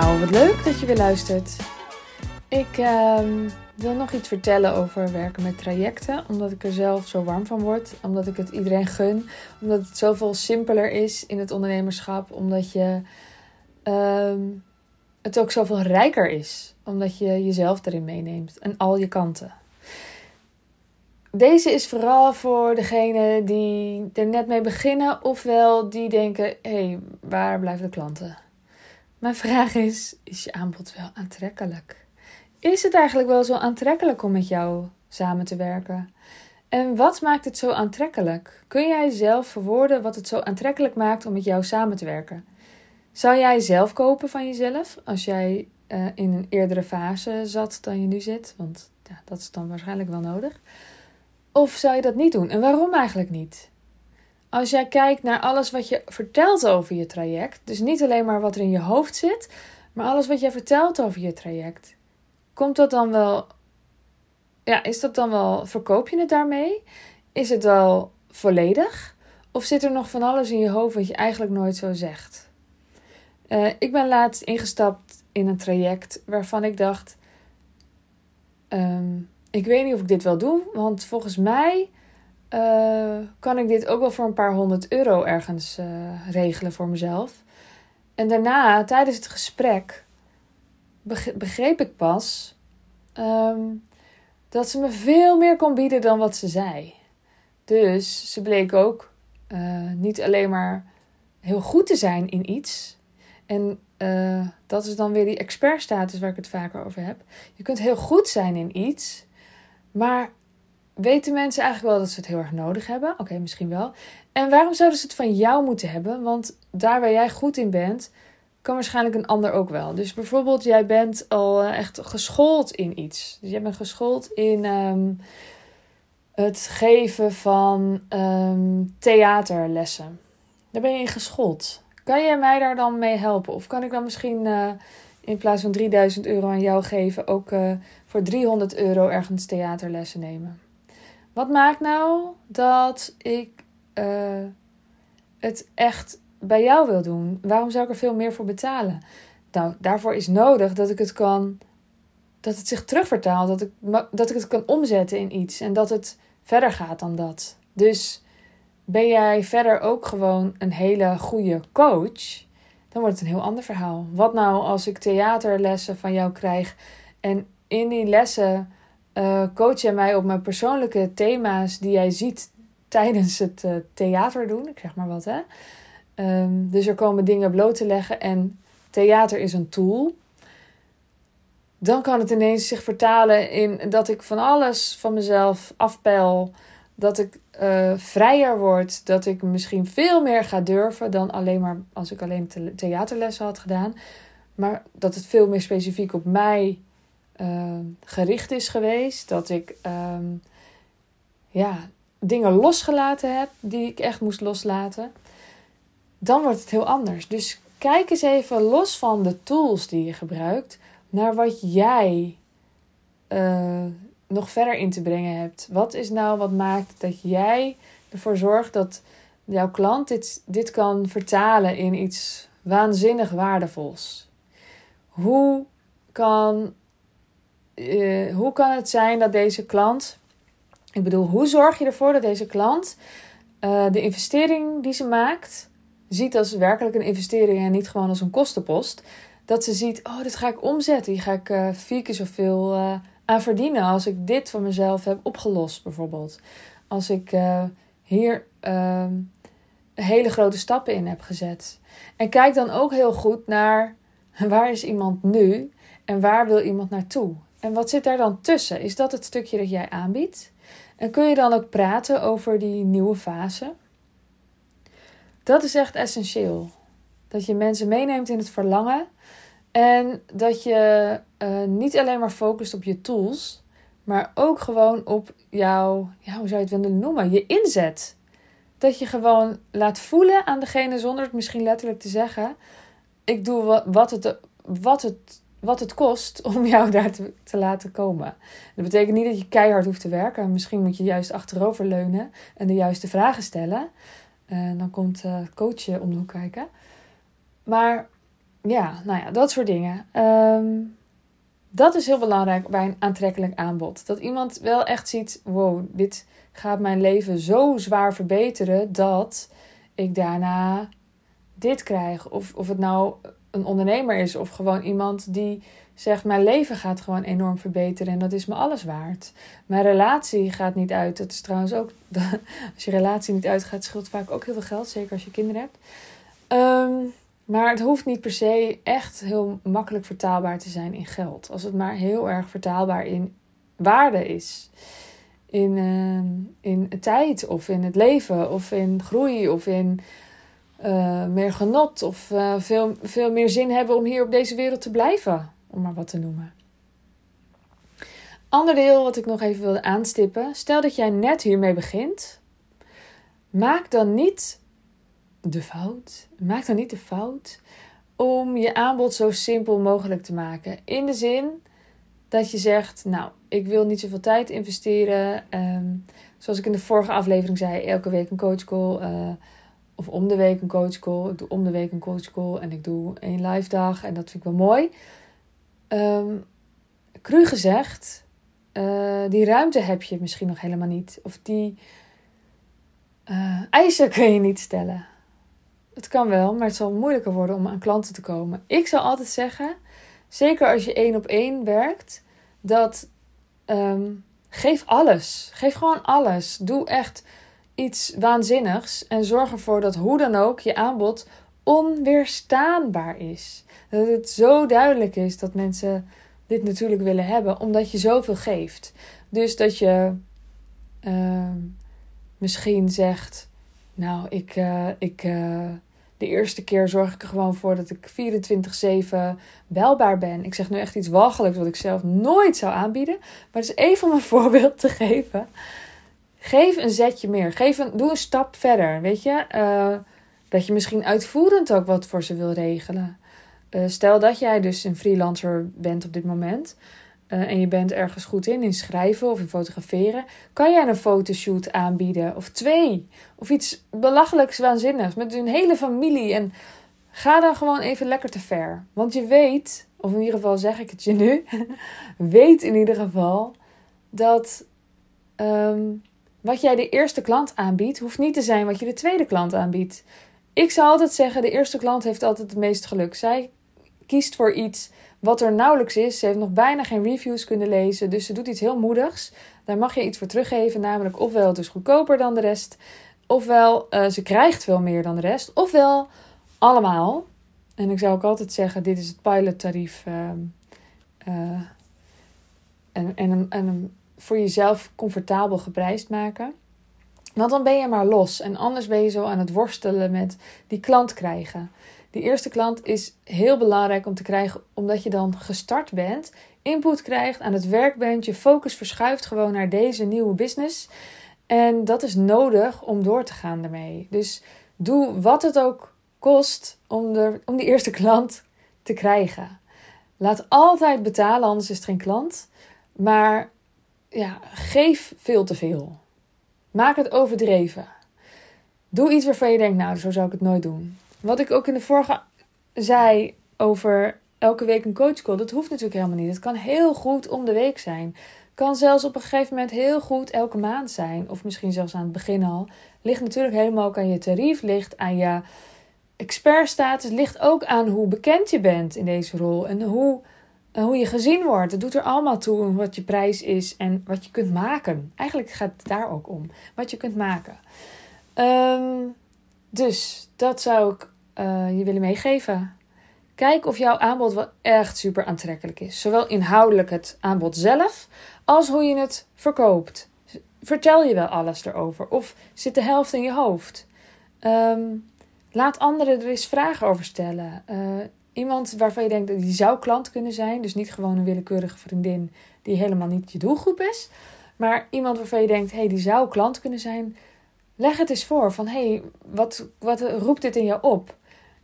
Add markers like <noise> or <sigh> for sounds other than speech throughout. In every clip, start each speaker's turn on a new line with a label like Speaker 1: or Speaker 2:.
Speaker 1: Nou, wat leuk dat je weer luistert. Ik ehm, wil nog iets vertellen over werken met trajecten, omdat ik er zelf zo warm van word, omdat ik het iedereen gun, omdat het zoveel simpeler is in het ondernemerschap, omdat je ehm, het ook zoveel rijker is, omdat je jezelf erin meeneemt en al je kanten. Deze is vooral voor degenen die er net mee beginnen, ofwel die denken: hé, hey, waar blijven de klanten? Mijn vraag is: is je aanbod wel aantrekkelijk? Is het eigenlijk wel zo aantrekkelijk om met jou samen te werken? En wat maakt het zo aantrekkelijk? Kun jij zelf verwoorden wat het zo aantrekkelijk maakt om met jou samen te werken? Zou jij zelf kopen van jezelf als jij uh, in een eerdere fase zat dan je nu zit? Want ja, dat is dan waarschijnlijk wel nodig. Of zou je dat niet doen? En waarom eigenlijk niet? Als jij kijkt naar alles wat je vertelt over je traject, dus niet alleen maar wat er in je hoofd zit, maar alles wat jij vertelt over je traject, komt dat dan wel. Ja, is dat dan wel. Verkoop je het daarmee? Is het wel volledig? Of zit er nog van alles in je hoofd wat je eigenlijk nooit zo zegt? Uh, ik ben laatst ingestapt in een traject waarvan ik dacht. Um, ik weet niet of ik dit wel doe, want volgens mij uh, kan ik dit ook wel voor een paar honderd euro ergens uh, regelen voor mezelf. En daarna, tijdens het gesprek, begreep ik pas um, dat ze me veel meer kon bieden dan wat ze zei. Dus ze bleek ook uh, niet alleen maar heel goed te zijn in iets. En dat is dan weer die expertstatus waar ik het vaker over heb. Je kunt heel goed zijn in iets, maar weten mensen eigenlijk wel dat ze het heel erg nodig hebben? Oké, misschien wel. En waarom zouden ze het van jou moeten hebben? Want daar waar jij goed in bent, kan waarschijnlijk een ander ook wel. Dus bijvoorbeeld, jij bent al eh, echt geschoold in iets. Dus jij bent geschoold in um, het geven van um, theaterlessen. Daar ben je in geschoold. Kan jij mij daar dan mee helpen? Of kan ik dan misschien uh, in plaats van 3000 euro aan jou geven, ook uh, voor 300 euro ergens theaterlessen nemen? Wat maakt nou dat ik uh, het echt bij jou wil doen? Waarom zou ik er veel meer voor betalen? Nou, daarvoor is nodig dat ik het kan, dat het zich terugvertaalt, dat ik, dat ik het kan omzetten in iets en dat het verder gaat dan dat. Dus ben jij verder ook gewoon een hele goede coach, dan wordt het een heel ander verhaal. Wat nou als ik theaterlessen van jou krijg en in die lessen uh, coach jij mij op mijn persoonlijke thema's die jij ziet tijdens het uh, theater doen. Ik zeg maar wat, hè. Um, dus er komen dingen bloot te leggen en theater is een tool. Dan kan het ineens zich vertalen in dat ik van alles van mezelf afpeil. Dat ik uh, vrijer word. Dat ik misschien veel meer ga durven dan alleen maar als ik alleen theaterlessen had gedaan. Maar dat het veel meer specifiek op mij uh, gericht is geweest. Dat ik um, ja, dingen losgelaten heb die ik echt moest loslaten. Dan wordt het heel anders. Dus kijk eens even los van de tools die je gebruikt naar wat jij uh, nog verder in te brengen hebt. Wat is nou wat maakt dat jij ervoor zorgt dat jouw klant dit, dit kan vertalen in iets waanzinnig waardevols? Hoe kan uh, hoe kan het zijn dat deze klant. Ik bedoel, hoe zorg je ervoor dat deze klant uh, de investering die ze maakt. ziet als werkelijk een investering en niet gewoon als een kostenpost. Dat ze ziet, oh, dit ga ik omzetten. Hier ga ik uh, vier keer zoveel aan verdienen als ik dit van mezelf heb opgelost, bijvoorbeeld. Als ik hier ehm, hele grote stappen in heb gezet. En kijk dan ook heel goed naar waar is iemand nu en waar wil iemand naartoe. En wat zit daar dan tussen? Is dat het stukje dat jij aanbiedt? En kun je dan ook praten over die nieuwe fase? Dat is echt essentieel. Dat je mensen meeneemt in het verlangen. En dat je uh, niet alleen maar focust op je tools, maar ook gewoon op jouw, ja, hoe zou je het willen noemen, je inzet. Dat je gewoon laat voelen aan degene zonder het misschien letterlijk te zeggen. Ik doe wat het, wat het wat het kost <laughs> om jou daar te, te, laten komen. Dat betekent niet dat je keihard hoeft te werken. Misschien moet je juist achterover leunen en de juiste vragen stellen. En dan komt uh, coach om de kijken. Maar ja, nou ja, dat soort dingen. Ehm, dat is heel belangrijk bij een aantrekkelijk aanbod. Dat iemand wel echt ziet: wow, dit gaat mijn leven zo zwaar verbeteren dat ik daarna dit krijg. Of, of het nou een ondernemer is of gewoon iemand die zegt: Mijn leven gaat gewoon enorm verbeteren en dat is me alles waard. Mijn relatie gaat niet uit. Dat is trouwens ook, <laughs> als je relatie niet uitgaat, scheelt vaak ook heel veel geld, zeker als je kinderen hebt. Ehm, maar het hoeft niet per se echt heel makkelijk vertaalbaar te zijn in geld. Als het maar heel erg vertaalbaar in waarde is. In, uh, in tijd of in het leven of in groei of in uh, meer genot of uh, veel, veel meer zin hebben om hier op deze wereld te blijven, om maar wat te noemen. Ander deel wat ik nog even wilde aanstippen. Stel dat jij net hiermee begint. Maak dan niet de fout. Maak dan niet de fout om je aanbod zo simpel mogelijk te maken. In de zin dat je zegt: Nou, ik wil niet zoveel tijd investeren. Um, zoals ik in de vorige aflevering zei, elke week een coachcall. Uh, of om de week een coachcall. Ik doe om de week een coachcall en ik doe één live dag. En dat vind ik wel mooi. Um, cru gezegd, uh, die ruimte heb je misschien nog helemaal niet. Of die uh, eisen kun je niet stellen. Het kan wel, maar het zal moeilijker worden om aan klanten te komen. Ik zou altijd zeggen, zeker als je één op één werkt, dat um, geef alles. Geef gewoon alles. Doe echt iets waanzinnigs en zorg ervoor dat hoe dan ook je aanbod onweerstaanbaar is. Dat het zo duidelijk is dat mensen dit natuurlijk willen hebben, omdat je zoveel geeft. Dus dat je uh, misschien zegt: Nou, ik, uh, ik, uh, de eerste keer zorg ik er gewoon voor dat ik 24-7 belbaar ben. Ik zeg nu echt iets walgelijks wat ik zelf nooit zou aanbieden. Maar het is even om een <laughs> voorbeeld te geven. Geef een zetje meer. Geef een, doe een stap verder. Weet je, uh, dat je misschien uitvoerend ook wat voor ze wil regelen. Uh, stel dat jij dus een freelancer bent op dit moment. Uh, en je bent ergens goed in, in schrijven of in fotograferen. Kan jij een fotoshoot aanbieden? Of twee? Of iets belachelijks waanzinnigs met een hele familie. En ga dan gewoon even lekker te ver. Want je weet, of in ieder geval zeg ik het je nu. <laughs> weet in ieder geval dat um, wat jij de eerste klant aanbiedt, hoeft niet te zijn wat je de tweede klant aanbiedt. Ik zou altijd zeggen: de eerste klant heeft altijd het meest geluk. Zij kiest voor iets wat er nauwelijks is. Ze heeft nog bijna geen reviews kunnen lezen. Dus ze doet iets heel moedigs. Daar mag je iets voor teruggeven. Namelijk, ofwel het is goedkoper dan de rest. Ofwel uh, ze krijgt veel meer dan de rest. Ofwel allemaal. En ik zou ook altijd zeggen: dit is het pilottarief. Uh, uh, en, en, en voor jezelf comfortabel geprijsd maken. Want dan ben je maar los. En anders ben je zo aan het worstelen met die klant krijgen. Die eerste klant is heel belangrijk om te krijgen, omdat je dan gestart bent, input krijgt, aan het werk bent, je focus verschuift gewoon naar deze nieuwe business. En dat is nodig om door te gaan daarmee. Dus doe wat het ook kost om, de, om die eerste klant te krijgen. Laat altijd betalen, anders is het geen klant. Maar ja, geef veel te veel. Maak het overdreven. Doe iets waarvan je denkt, nou, zo zou ik het nooit doen. Wat ik ook in de vorige zei over elke week een coachcall, dat hoeft natuurlijk helemaal niet. Het kan heel goed om de week zijn. Kan zelfs op een gegeven moment heel goed elke maand zijn. Of misschien zelfs aan het begin al. Ligt natuurlijk helemaal ook aan je tarief, ligt aan je expertstatus, ligt ook aan hoe bekend je bent in deze rol. En hoe hoe je gezien wordt. Het doet er allemaal toe wat je prijs is en wat je kunt maken. Eigenlijk gaat het daar ook om. Wat je kunt maken. Um, dus dat zou ik uh, je willen meegeven. Kijk of jouw aanbod wel echt super aantrekkelijk is. Zowel inhoudelijk het aanbod zelf als hoe je het verkoopt. Vertel je wel alles erover of zit de helft in je hoofd? Um, laat anderen er eens vragen over stellen. Uh, Iemand waarvan je denkt dat die zou klant kunnen zijn. Dus niet gewoon een willekeurige vriendin die helemaal niet je doelgroep is. Maar iemand waarvan je denkt, hé, hey, die zou klant kunnen zijn. Leg het eens voor van, hé, hey, wat, wat roept dit in jou op?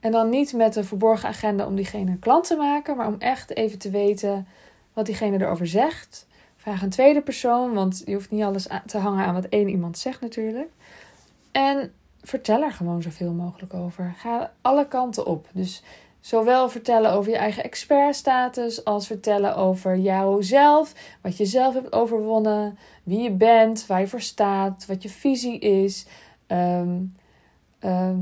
Speaker 1: En dan niet met een verborgen agenda om diegene klant te maken. Maar om echt even te weten wat diegene erover zegt. Vraag een tweede persoon, want je hoeft niet alles te hangen aan wat één iemand zegt natuurlijk. En vertel er gewoon zoveel mogelijk over. Ga alle kanten op. Dus Zowel vertellen over je eigen expertstatus als vertellen over jouzelf, wat je zelf hebt overwonnen, wie je bent, waar je voor staat, wat je visie is. Ehm, ehm,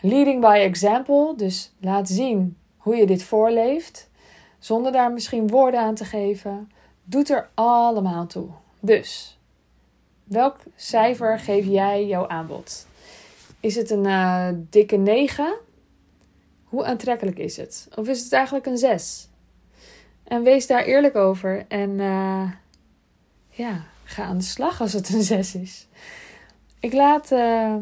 Speaker 1: leading by example, dus laat zien hoe je dit voorleeft, zonder daar misschien woorden aan te geven, doet er allemaal toe. Dus, welk cijfer geef jij jouw aanbod? Is het een uh, dikke 9? Hoe aantrekkelijk is het? Of is het eigenlijk een 6? En wees daar eerlijk over en uh, ja, ga aan de slag als het een 6 is. Ik laat. Uh,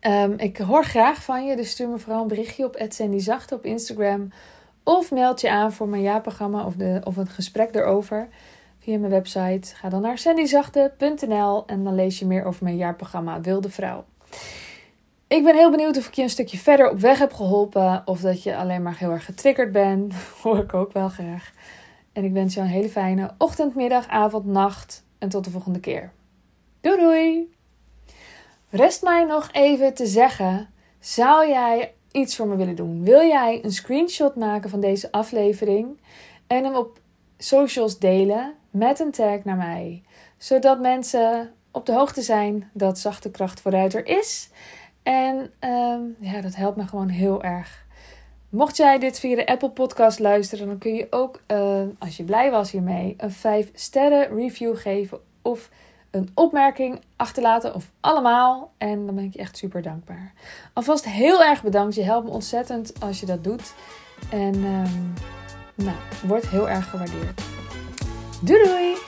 Speaker 1: um, ik hoor graag van je, dus stuur me vooral een berichtje op Zachte op Instagram. Of meld je aan voor mijn jaarprogramma of, de, of een gesprek erover via mijn website. Ga dan naar sandyzachte.nl en dan lees je meer over mijn jaarprogramma Wilde Vrouw. Ik ben heel benieuwd of ik je een stukje verder op weg heb geholpen. Of dat je alleen maar heel erg getriggerd bent. <laughs> Hoor ik ook wel graag. En ik wens je een hele fijne ochtend, middag, avond, nacht. En tot de volgende keer. Doei doei! Rest mij nog even te zeggen: zou jij iets voor me willen doen? Wil jij een screenshot maken van deze aflevering en hem op socials delen met een tag naar mij, zodat mensen op de hoogte zijn dat zachte kracht vooruit er is? En um, ja, dat helpt me gewoon heel erg. Mocht jij dit via de Apple Podcast luisteren, dan kun je ook, uh, als je blij was hiermee, een 5 sterren review geven of een opmerking achterlaten of allemaal. En dan ben ik je echt super dankbaar. Alvast heel erg bedankt. Je helpt me ontzettend als je dat doet. En um, nou, wordt heel erg gewaardeerd. Doei doei!